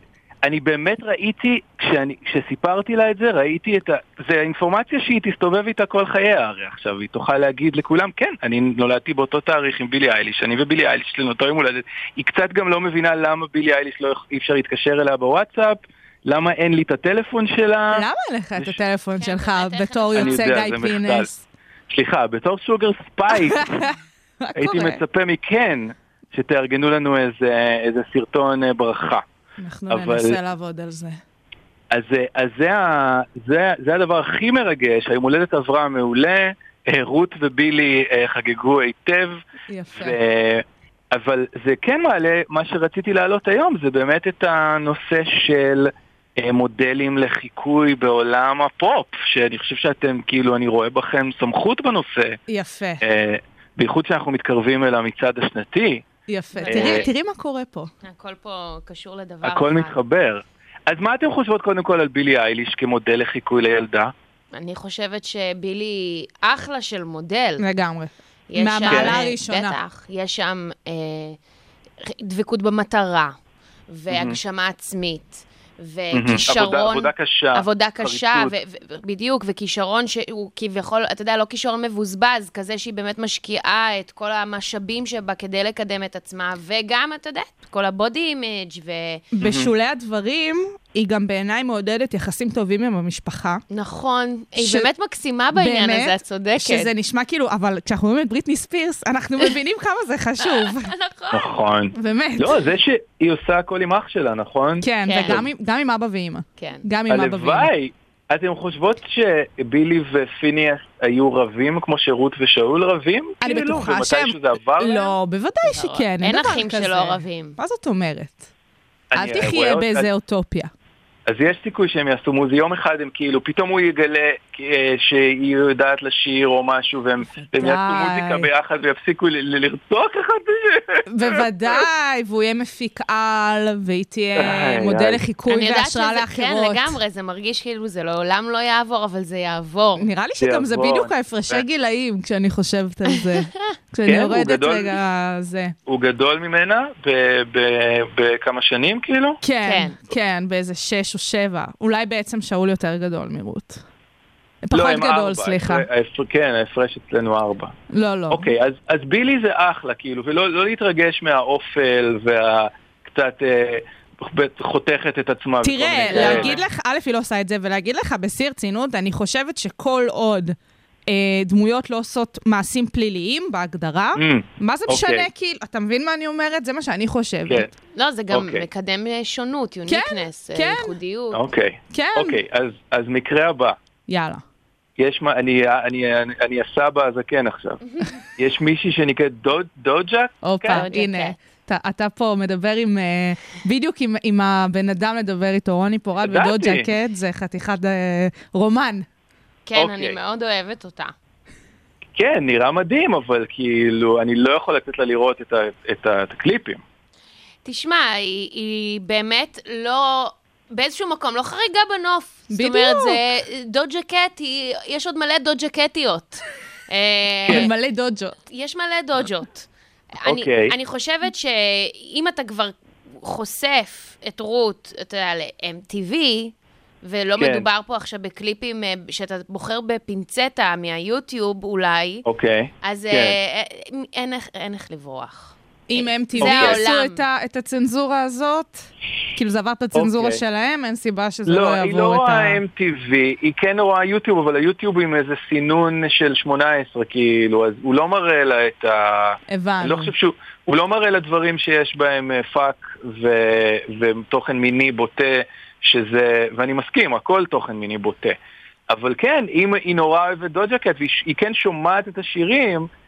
אני באמת ראיתי, כשאני, כשסיפרתי לה את זה, ראיתי את ה... זה אינפורמציה שהיא תסתובב איתה כל חייה, הרי עכשיו היא תוכל להגיד לכולם, כן, אני נולדתי באותו תאריך עם בילי אייליש, אני ובילי אייליש יש לנו אותו יום הולדת. היא קצת גם לא מבינה למה בילי אייליש לא אי אפשר להתקשר אליה בוואטסאפ, למה אין לי את הטלפון שלה. למה אין לך את הטלפון כן, שלך בתור יוצא גיא. פינס? סליחה, בתור Sugar Spice, מה הייתי? מצפה מכן שתארגנו לנו איזה, איזה סרטון אה, ברכה. אנחנו אבל- ננסה לעבוד על זה. אז, אה, אז זה, ה, זה, זה הדבר הכי מרגש, היום הולדת עברה מעולה, אה, רות ובילי אה, חגגו היטב, יפה. ו... אבל זה כן מעלה, מה שרציתי להעלות היום זה באמת את הנושא של מודלים לחיקוי בעולם הפופ, שאני חושב שאתם, כאילו, אני רואה בכם סמכות בנושא, יפה, בייחוד שאנחנו מתקרבים אל המצעד השנתי, יפה. אה, תראי- תראי מה קורה פה. הכל פה קשור לדבר הכל אחד. מתחבר. אז מה אתם חושבות קודם כל על בילי אייליש כמודל לחיקוי לילדה? אני חושבת שבילי אחלה של מודל. לגמרי. מהמעלה אה, הראשונה. בטח, יש שם אה, דבקות במטרה, והגשמה עצמית, וכישרון... עבודה, עבודה קשה. עבודה קשה. ו- ו- בדיוק, וכישרון שהוא כביכול, אתה יודע, לא כישרון מבוזבז, כזה שהיא באמת משקיעה את כל המשאבים שבה כדי לקדם את עצמה, וגם, אתה יודע, כל ה body image ו... בשולי הדברים, היא גם בעיניי מעודדת יחסים טובים עם המשפחה. נכון, היא ש- באמת מקסימה בעניין באמת? הזה, את צודקת. שזה נשמע כאילו, אבל כשאנחנו רואים את בריטני ספירס, אנחנו מבינים כמה זה חשוב. נכון. באמת. לא, זה שהיא עושה הכל עם אח שלה, נכון? כן, כן. וגם עם- גם עם אבא ואימא. כן. גם עם אבא ואימא. הלוואי. אתן חושבות שבילי ופיניאס היו רבים כמו שרות ושאול רבים? אני כאילו, בטוחה ומתי שהם... שזה עבר להם? לא, בוודאי שכן, אין דבר אחים כזה. שלא רבים. מה זאת אומרת? אל תחיה באיזה אוטופיה. אז יש סיכוי שהם יעשו מוזי, יום אחד הם כאילו, פתאום הוא יגלה שהיא יודעת לשיר או משהו, והם והם יעשו מוזיקה ביחד ויפסיקו לרצוח אחד את זה. בוודאי, והוא יהיה מפיק על, והיא תהיה מודל. לחיקוי אני יודעת והשראה שזה, כן, לאחרות. לגמרי, זה מרגיש כאילו זה לעולם לא יעבור, אבל זה יעבור. נראה לי שגם זה. בדיוק ההפרשי גילאים, כשאני חושבת על זה. כשאני כן, יורדת. רגע, זה. הוא גדול ממנה בכמה שנים כאילו? כן, כן. כן, באיזה שש או שבע. אולי בעצם שאול יותר גדול מרות. לא, פחות גדול, ארבע. סליחה. ההפר- ההפר- כן, ההפרש אצלנו ארבע. לא, לא. אוקיי, אז, אז בילי זה אחלה, כאילו, ולא לא להתרגש מהאופל והקצת אה, חותכת את עצמה. תראה. להגיד לך, א', היא לא עושה את זה, ולהגיד לך בשיא רצינות, אני חושבת שכל עוד אה, דמויות לא עושות מעשים פליליים בהגדרה, Mm, מה זה אוקיי. משנה, כאילו, אתה מבין מה אני אומרת? זה מה שאני חושבת. כן, לא, זה גם אוקיי. מקדם אה, שונות, יוניקנס, אה, כן. ייחודיות. אוקיי. כן. אוקיי, אז, אז מקרה הבא. יאללה. יש מה, אני, אני, אני, אני הסבא הזקן עכשיו. יש מישהי שנקראת דוד, דוג'ה? הופה, כן. הנה. כן. אתה, אתה פה מדבר עם, אה, בדיוק עם, עם הבן אדם לדבר איתו, רוני פורט ידעתי. ודוד ג'קט, זה חתיכת אה, רומן. כן, אוקיי. אני מאוד אוהבת אותה. כן, נראה מדהים, אבל כאילו, אני לא יכול לתת לה לראות את, ה, את, ה, את הקליפים. תשמע, היא, היא באמת לא... באיזשהו מקום, לא חריגה בנוף. זאת בדיוק. אומרת, זה דוג'ה קט, יש עוד מלא דוג'ה קטיות. אה, מלא דוג'ות. יש מלא דוג'ות. אני, אוקיי. אני חושבת שאם אתה כבר חושף את רות, אתה יודע, ל-MTV, ולא כן. מדובר פה עכשיו בקליפים אה, שאתה בוחר בפינצטה מהיוטיוב אולי, אוקיי. אז כן. אה, אין איך- אין איך לברוח. אם MTV זה עשו העולם. את, ה, את הצנזורה הזאת, כאילו זה עבר את הצנזורה אוקיי. שלהם, אין סיבה שזה לא, לא, היא לא יעבור את ה... רואה MTV, היא כן רואה יוטיוב, אבל היוטיוב עם איזה סינון של 18, כאילו, אז הוא לא מראה לה את ה... אני הבנו. לא חושב שהוא... הוא לא מראה לה דברים שיש בהם אה, fuck ו- ותוכן מיני בוטה, שזה... ואני מסכים, הכל תוכן מיני בוטה. אבל כן, אם היא נורא אוהבת דוג'ה קט, והיא היא כן שומעת את השירים, אה,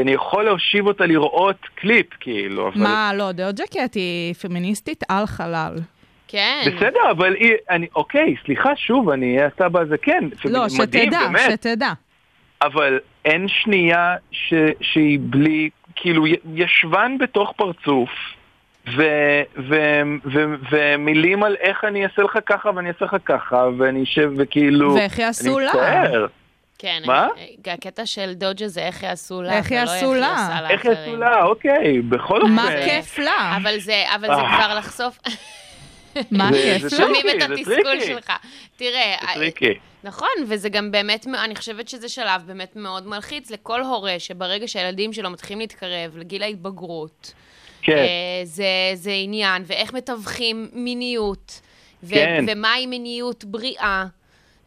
אני יכול להושיב אותה לראות קליפ, כאילו, אבל... מה, לא, דוד ג'קט היא פמיניסטית על חלל. כן. בסדר, אבל היא, אני, אוקיי, סליחה, שוב, אני אהיה הסבא הזה, כן, לא, מדהים, שתדע, באמת, שתדע. אבל אין שנייה ש, שהיא בלי, כאילו, ישבן בתוך פרצוף, ו, ו, ו, ומילים על איך אני אעשה לך ככה ואני אעשה לך ככה, ואני אשב וכאילו... ואיך יעשו אני לה? מצטער. כן, מה? אני- הקטע של דוג'ה זה איך יעשו לה, איך יעשו לה. איך יעשו. לה, אוקיי, בכל אופן. מה כיף לה? אבל זה, אבל זה אה. כבר לחשוף, מה זה- כיף? שומעים את התסכול. שלך. תראה, tricky. נכון, וזה גם באמת, אני חושבת שזה שלב באמת מאוד מלחיץ לכל הורה, שברגע שהילדים שלו מתחילים להתקרב לגיל ההתבגרות, כן, אה, זה, זה עניין, ואיך מתווכים מיניות, ו- כן. ומהי מיניות בריאה.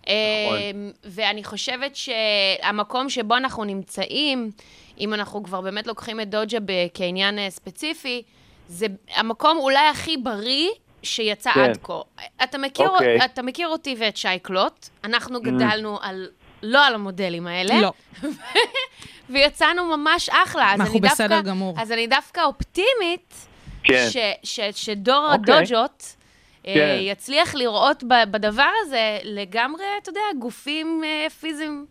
נכון. ואני חושבת שהמקום שבו אנחנו נמצאים, אם אנחנו כבר באמת לוקחים את דוג'ה כעניין אה, ספציפי, זה המקום אולי הכי בריא שיצא כן. עד כה. אתה מכיר, אוקיי. Mm. אתה מכיר אותי ואת שייקלוט, אנחנו גדלנו על, לא על המודלים האלה. לא. ויצאנו ממש אחלה. אז אנחנו אני דווקא, בסדר גמור. אז אני דווקא אופטימית, כן. ש, ש, שדור אוקיי. הדוג'ות כן. יצליח לראות בדבר הזה לגמרי, אתה יודע, גופים אה, פיזיים,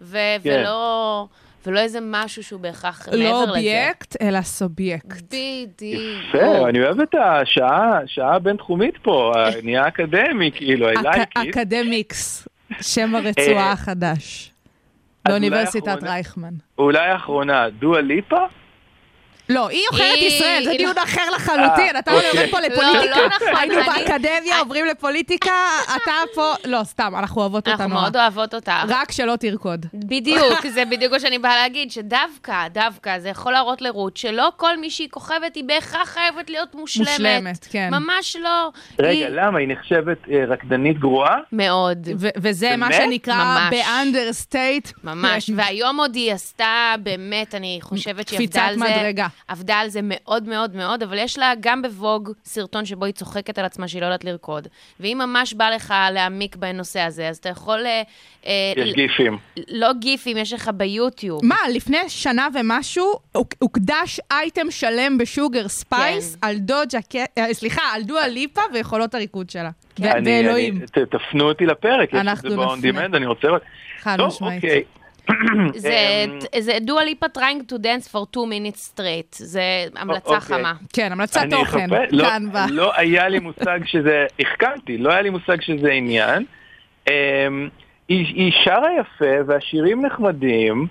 ו- כן. ולא, ולא איזה משהו שהוא בהכרח לא מעבר לזה. אובייקט, אלא סובייקט. בדיוק. יפה, אני אוהב את השעה, שעה בינתחומית פה, נהיה אקדמי, כאילו, I like it. אקדמיקס, שם הרצועה אה, החדש. אז אולי באוניברסיטת אחרונה- רייכמן. אולי האחרונה, דואה ליפה? לא, היא עוכרת ישראל, זה דיון לא- אחר לחלוטין. אה, אתה יורד אוקיי. פה לא, לפוליטיקה. לא נכון, היינו באקדמיה, עוברים לפוליטיקה, אתה פה... לא, סתם, אנחנו אוהבות אותה אנחנו נורא. מאוד אוהבות אותה. רק שלא תרקוד. בדיוק, זה בדיוק מה שאני באה להגיד, שדווקא, דווקא, זה יכול להראות לרות שלא כל מי שהיא כוכבת היא בהכרח חייבת להיות מושלמת. מושלמת, כן. ממש לא. רגע. למה? היא נחשבת אה, רקדנית גרועה? מאוד. ו- וזה מה? שנקרא. ב understate. ממש, והיום עוד היא עשתה, באמת, אני חושבת שהיא קפיצת עבדה על זה. מדרגה. עבדה על זה מאוד מאוד מאוד, אבל יש לה גם ב Vogue סרטון שבו היא צוחקת על עצמה שהיא לא יודעת לרקוד. ואם ממש בא לך להעמיק בנושא הזה, אז אתה יכול... אה, אה, יש גיפים. לא גיפים, יש לך ביוטיוב. מה, לפני שנה ומשהו, הוק- הוקדש אייטם שלם ב Sugar Spice כן. על דוג'ה, אה, סליחה, על דואה ליפה ויכולות הריקוד שלה. אני- ואלוהים, תפנו אותי לפרק, יש את זה ב-on demand, אני רוצה... חד משמעית. זה, אמ, זה דואה ליפה trying to dance for two minutes straight. זה המלצה אוקיי. חמה. כן, המלצת אני תוכן, לא- כאן ב... לא היה לי מושג שזה, החכמתי, לא היה לי מושג שזה עניין. אמ, היא היא שרה יפה והשירים נחמדים.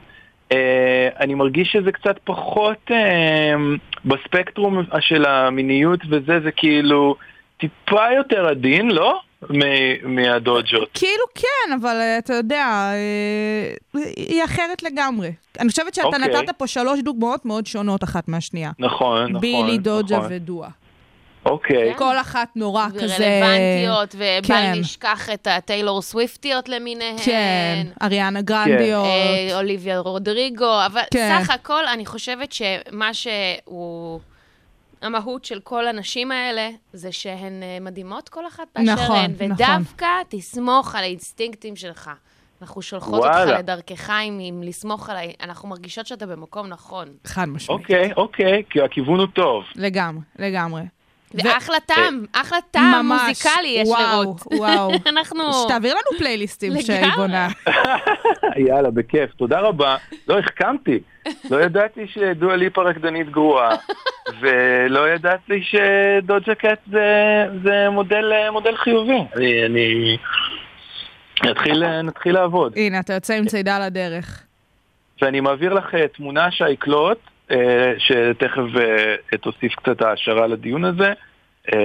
אה, אני מרגיש שזה קצת פחות אמ, בספקטרום של המיניות וזה, זה כאילו טיפה יותר עדין, לא? מ- מהדוג'ות. כאילו כן, אבל אה, אתה יודע, אה, היא אחרת לגמרי. אני חושבת שאתה אוקיי. נתת פה שלוש דוגמאות מאוד שונות אחת מהשנייה. נכון, נכון. בילי, דוג'ה נכון. ודואה. אוקיי. כל אחת נורא כזה... ורלוונטיות, ובל כן. נשכח את הטיילור סוויפטיות למיניהן. כן, אריאנה גרנדיות. אה, אוליביה רודריגו, אבל כן. סך הכל, אני חושבת שמה שהוא... המהות של כל הנשים האלה, זה שהן אה, מדהימות כל אחת באשר נכון, הן, נכון. ודווקא תסמוך על האינסטינקטים שלך. אנחנו שולחות וואלה. אותך לדרכך עם, עם לסמוך עליי, אנחנו מרגישות שאתה במקום נכון. חד משמעית. אוקיי, אוקיי, כי הכיוון הוא טוב. לגמרי, לגמרי. ואחלה טעם, אחלה טעם ממש, מוזיקלי יש וואו, לרות. וואו. אנחנו... שתעביר לנו פלייליסטים. שהיא בונה. יאללה, בכיף, תודה רבה. לא, החכמתי. לא ידעתי שדואה ליפה רקדנית גרועה, ולא ידעתי שדוג'ה קט זה, זה מודל, מודל חיובי. אני, אני... נתחיל, נתחיל לעבוד. הנה, אתה יוצא עם צידה לדרך. ואני מעביר לך אה, תמונה שי קלוט, אה, שתכף אה, תוסיף קצת העשרה לדיון הזה, אה,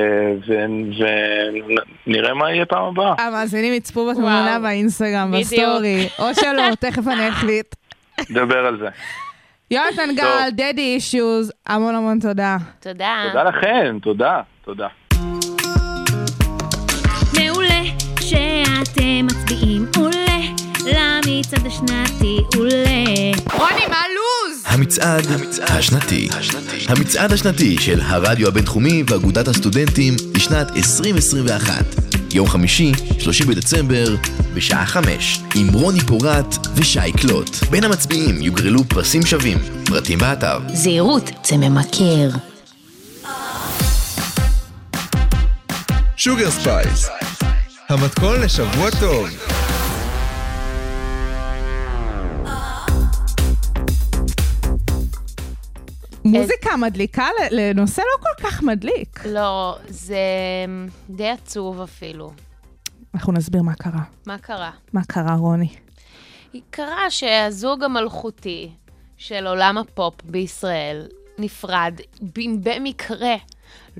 ונראה מה יהיה פעם הבאה. המאזינים יצפו בתמונה. באינסטגרם. ב story, או שלא, תכף אני אחליט. נדבר על זה. יונתן גל, דדי אישוז, המון המון תודה. תודה. תודה לכם, תודה, תודה. מעולה שאתם מצביעים עולה למצעד השנתי עולה רוני, מה הלו"ז? המצעד השנתי. המצעד השנתי של הרדיו הבינתחומי ואגודת הסטודנטים לשנת 2021. יום חמישי, 30 בדצמבר, בשעה 5, עם רוני פורט ושי קלוט. בין המצביעים יוגרלו פרסים שווים. פרטים באתר. זהירות, זה ממכר. Sugar Spice, המתכון לשבוע טוב. מוזיקה מדליקה לנושא לא כל כך מדליק. לא, זה די עצוב אפילו. אנחנו נסביר מה קרה. מה קרה? מה קרה, רוני? קרה שהזוג המלכותי של עולם הפופ בישראל נפרד, במקרה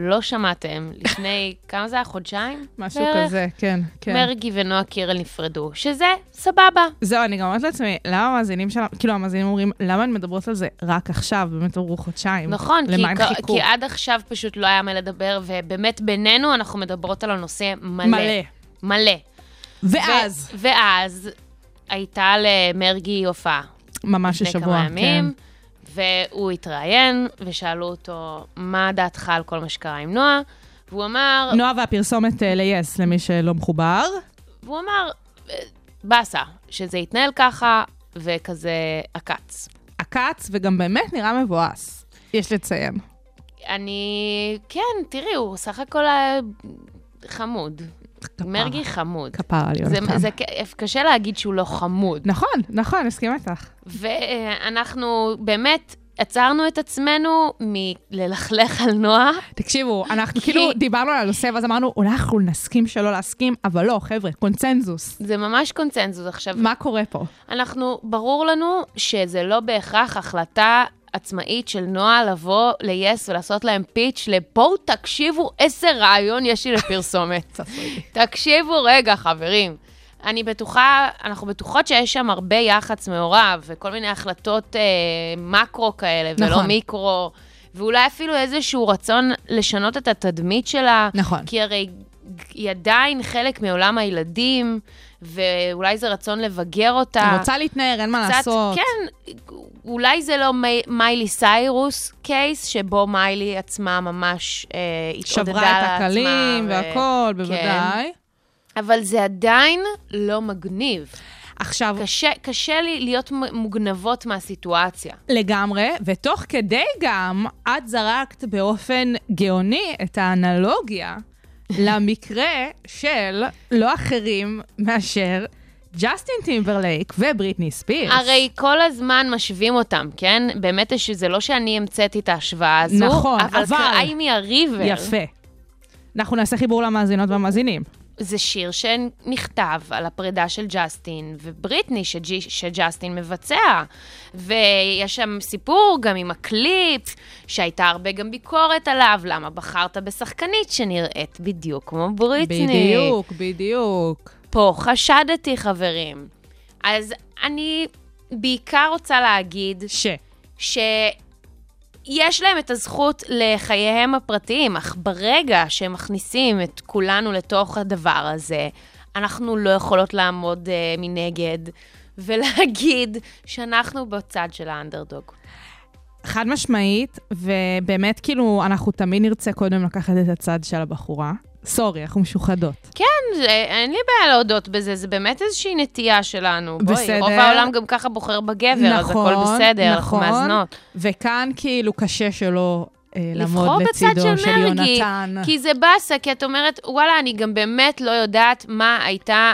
לא שמעתם, לפני, כמה זה היה? חודשיים? משהו בערך? כזה, כן, כן. מרגי ונועה קירל נפרדו, שזה סבבה. זהו, אני גם אומרת לעצמי, למה המאזינים שלנו, כאילו המאזינים אומרים, למה הן מדברות על זה רק עכשיו? באמת עברו חודשיים. נכון, כי, חיכו? כי עד עכשיו פשוט לא היה מה לדבר, ובאמת בינינו אנחנו מדברות על הנושא מלא. מלא. מלא. ואז, ו- ואז הייתה למרגי הופעה. ממש השבוע, כן. והוא התראיין, ושאלו אותו, מה דעתך על כל מה שקרה עם נועה? והוא אמר, נועה והפרסומת אה, ל-yes, למי שלא מחובר. והוא אמר, "אה, באסה, שזה יתנהל ככה, וכזה עקץ. עקץ, וגם באמת נראה מבואס, יש לציין. אני, כן, תראי, הוא סך הכל היה חמוד. מרגי חמוד. כפרה על זה, יונתן. זה ק- קשה להגיד שהוא לא חמוד. נכון, נכון, מסכים איתך. ואנחנו באמת עצרנו את עצמנו מללכלך על נועה. תקשיבו, אנחנו כי- כאילו דיברנו על הנושא, ואז אמרנו, אולי אנחנו נסכים שלא להסכים, אבל לא, חבר'ה, קונצנזוס. זה ממש קונצנזוס. עכשיו, מה קורה פה? אנחנו, ברור לנו שזה לא בהכרח החלטה עצמאית של נועה לבוא ל-yes ולעשות להם פיץ' לבואו תקשיבו איזה רעיון יש לי לפרסומת. תקשיבו רגע, חברים. אני בטוחה, אנחנו בטוחות שיש שם הרבה יח"צ מעורב, וכל מיני החלטות אה, מקרו כאלה, ולא נכון. מיקרו, ואולי אפילו איזשהו רצון לשנות את התדמית שלה. נכון. כי הרי היא עדיין חלק מעולם הילדים, ואולי זה רצון לבגר אותה. אני רוצה להתנער, אין מה קצת, לעשות. כן, אולי זה לא מי, מיילי סיירוס קייס, שבו מיילי עצמה ממש אה, התעודדה שברה לעצמה. את הקלים ו- והכל, כן. בוודאי. אבל זה עדיין לא מגניב. עכשיו, קשה, קשה לי להיות מוגנבות מהסיטואציה. לגמרי, ותוך כדי גם, את זרקת באופן גאוני את האנלוגיה למקרה של לא אחרים מאשר ג'סטין טימברלייק ובריטני ספירס. הרי כל הזמן משווים אותם, כן? באמת שזה לא שאני המצאתי את ההשוואה הזו, נכון, אבל אבל- Cry Me a River. יפה. אנחנו נעשה חיבור למאזינות והמאזינים. זה שיר שנכתב על הפרידה של ג'סטין ובריטני שג'י, שג'סטין מבצע. ויש שם סיפור גם עם הקליפ, שהייתה הרבה גם ביקורת עליו, למה בחרת בשחקנית שנראית בדיוק כמו בריטני. בדיוק, בדיוק. פה חשדתי, חברים. אז אני בעיקר רוצה להגיד ש... יש להם את הזכות לחייהם הפרטיים, אך ברגע שהם מכניסים את כולנו לתוך הדבר הזה, אנחנו לא יכולות לעמוד uh, מנגד ולהגיד שאנחנו בצד של האנדרדוג. חד משמעית, ובאמת, כאילו, אנחנו תמיד נרצה קודם לקחת את הצד של הבחורה. סורי, אנחנו משוחדות. כן, זה, אין לי בעיה להודות בזה, זה באמת איזושהי נטייה שלנו. בסדר. בואי, רוב העולם גם ככה בוחר בגבר, אז הכל בסדר, אנחנו נכון. מאזנות. וכאן כאילו קשה שלא אה, לבחור לעמוד בצד לצידו של של מרגי, יונתן. כי זה באסה, כי את אומרת, וואלה, אני גם באמת לא יודעת מה הייתה.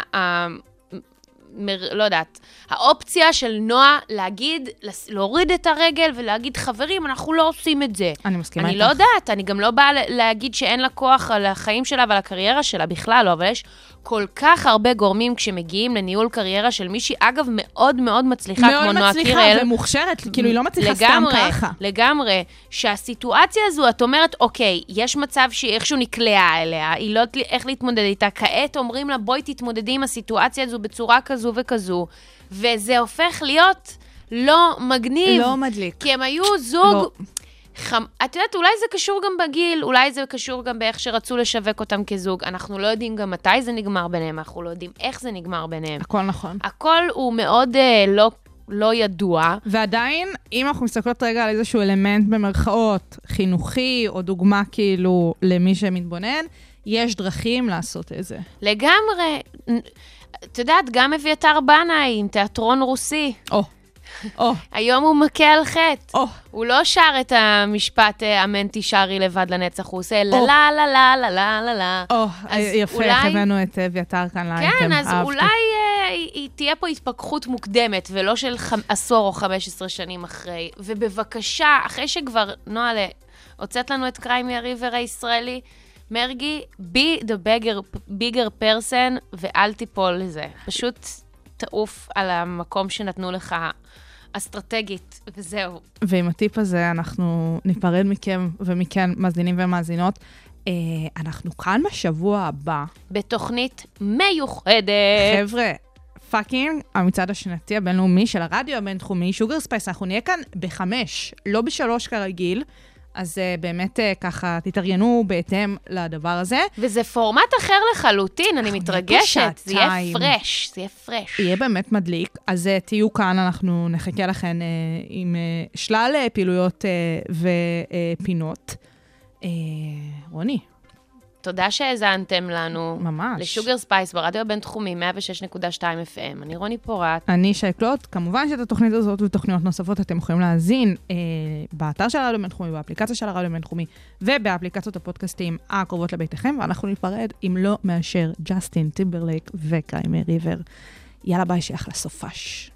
מר, לא יודעת, האופציה של נועה להגיד, להוריד את הרגל ולהגיד, חברים, אנחנו לא עושים את זה. אני מסכימה אני איתך. לא יודעת, אני גם לא באה להגיד שאין לה כוח על החיים שלה ועל הקריירה שלה, בכלל לא, אבל יש כל כך הרבה גורמים כשמגיעים לניהול קריירה של מישהי, אגב, מאוד מאוד מצליחה, כמו מאוד נועה מצליחה קירל. ומוכשרת, כאילו היא לא מצליחה סתם לגמרי, ככה. לגמרי. שהסיטואציה הזו, את אומרת, אוקיי, יש מצב שהיא איכשהו נקלעה אליה, היא לא יודעת איך להתמודד איתה, כעת אומרים לה, בואי תתמודדי עם הסיטואציה הזו בצורה כזו וכזו, וזה הופך להיות לא מגניב. לא מדליק. כי הם היו זוג... לא. חמ... את יודעת, אולי זה קשור גם בגיל, אולי זה קשור גם באיך שרצו לשווק אותם כזוג. אנחנו לא יודעים גם מתי זה נגמר ביניהם, אנחנו לא יודעים איך זה נגמר ביניהם. הכל נכון. הכל הוא מאוד אה, לא, לא ידוע. ועדיין, אם אנחנו מסתכלות רגע על איזשהו אלמנט במרכאות, חינוכי, או דוגמה כאילו למי שמתבונן, יש דרכים לעשות את זה. לגמרי. את יודעת, גם אביתר בנאי עם תיאטרון רוסי. או, או, היום הוא מכה על חטא. או. הוא לא שר את המשפט אה, אמן תישארי לבד לנצח, הוא עושה לה. לה לה לה לה לה לה לה. או, אז יפה, אולי- הבאנו את אביתר כאן לאייטם, כן, אז אהבתי. אולי אה, תהיה פה התפכחות מוקדמת, ולא של חמ, עשור או 15 שנים אחרי. ובבקשה, אחרי שכבר, נועה, הוצאת לנו את קריימי הריבר הישראלי, מרגי, be the bigger, bigger person, ואל תיפול לזה. פשוט תעוף על המקום שנתנו לך אסטרטגית, וזהו. ועם הטיפ הזה אנחנו ניפרד מכם ומכן, מאזינים ומאזינות. אה, אנחנו כאן בשבוע הבא. בתוכנית מיוחדת. חבר'ה, fucking, המצעד השנתי הבינלאומי של הרדיו הבינתחומי, Sugar Spice, אנחנו נהיה כאן בחמש, לא בשלוש כרגיל. אז אה, באמת אה, ככה, תתארגנו בהתאם לדבר הזה. וזה פורמט אחר לחלוטין, אני אנחנו מתרגשת. זה יהיה. fresh, זה יהיה fresh. יהיה באמת מדליק, אז אה, תהיו כאן, אנחנו נחכה לכן אה, עם אה, שלל אה, פעילויות אה, ופינות. אה, רוני, תודה שהאזנתם לנו. ממש. ל Sugar Spice ברדיו הבינתחומי, 106.2 FM. אני רוני פורט. אני שי קלוט. כמובן שאת התוכנית הזאת ותוכניות נוספות אתם יכולים להאזין אה, באתר של הרדיו הבינתחומי, באפליקציה של הרדיו הבינתחומי ובאפליקציות הפודקאסטים הקרובות לביתכם, ואנחנו ניפרד עם לא מאשר ג'סטין טימברלייק ו Cry Me a River. יאללה ביי, שיהיה אחלה סופש.